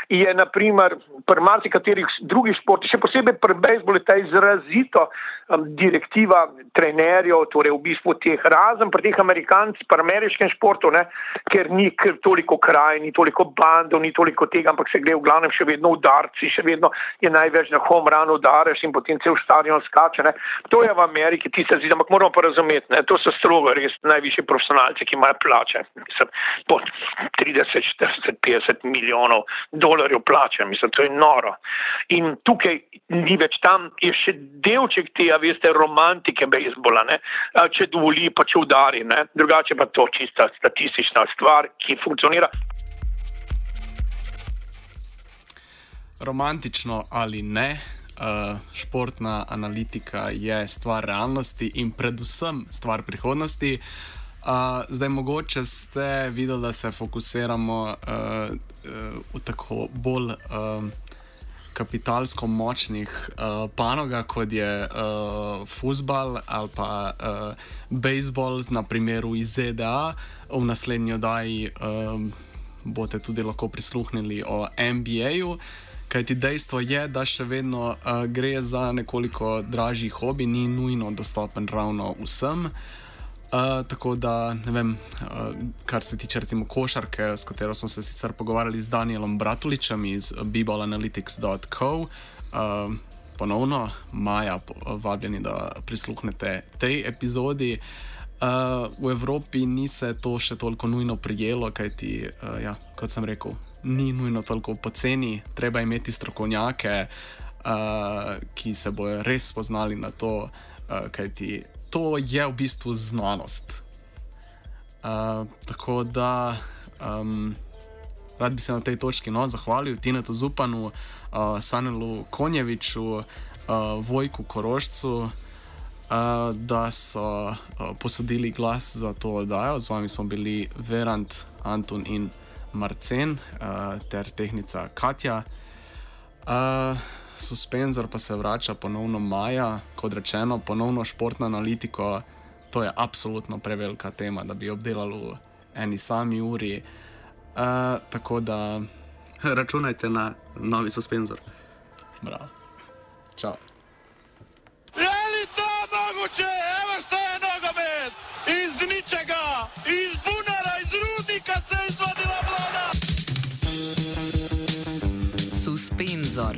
je naprimer pri marsikaterih drugih športih, še posebej pri bejzbolu, ta izrazito um, direktiva trenerjev, torej v bistvu teh razen pri teh amerikancih, pri ameriškem športu, ne, ker ni ker toliko kraj, ni toliko bandov, ni toliko tega, ampak se gre v glavnem še vedno udarci, še vedno je največ na home run udareš in potem cel stadion skače. Ne. To je v Ameriki, ti se zdi, ampak moramo pa razumeti, ne, to so strogo res najvišji profesionalci, ki imajo plače. Mislim, po 30, 40, 50 milijonov dolarjev plače, mislim, to je noro. In tukaj ni več tam, je še delček tega, veste, romantike bejzbola, ne? če dovoli, pa če udari, ne? drugače pa to čista statistična stvar, ki funkcionira. Romantično ali ne, športna analitika je stvar realnosti in predvsem stvar prihodnosti. Uh, zdaj, mogoče ste videli, da se fokusiramo uh, uh, tako bolj uh, kapitalsko močnih uh, panogah, kot je uh, futbal ali pa uh, bejzbol, na primeru iz ZDA, v naslednji oddaji um, boste tudi lahko prisluhnili o NBA-ju. Kaj ti dejstvo je, da še vedno uh, gre za nekoliko dražji hobi, ni nujno dostopen ravno vsem. Uh, tako da, ne vem, uh, kar se tiče recimo košarke, s katero smo se sicer pogovarjali z Danielom Bratuličem iz bballanalytics.co, uh, ponovno, Maja, vabljeni, da prisluhnete tej epizodi. Uh, v Evropi ni se to še toliko nujno prijelo, kajti, uh, ja, kot sem rekel, ni nujno toliko poceni, treba imeti strokovnjake, uh, ki se bojo res spoznali na to, uh, kajti to je v bistvu znanost. Uh, tako da um, rad bi se na tej točki no, zahvalil Tinetu Zupanu, uh, Sanelu Konjeviču, uh, Vojku Korošcu, uh, da so uh, posodili glas za to oddajo. Z vami smo bili Verant, Antun in Marcen uh, ter tehnica Katja. Uh, suspenzor pa se vrača ponovno maja, kot rečeno, ponovno športno analitiko. To je absolutno prevelika tema, da bi obdelali v eni sami uri. Uh, tako da. Računajte na novi suspenzor. Bravo. Čau. Je li to mogoče? Evo što je nogomet! Iz ničega, iz bunara, iz rudnika se je izvadila vlada! Suspenzor,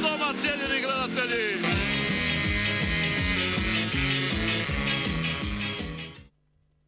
Slovacia di Declarazioni.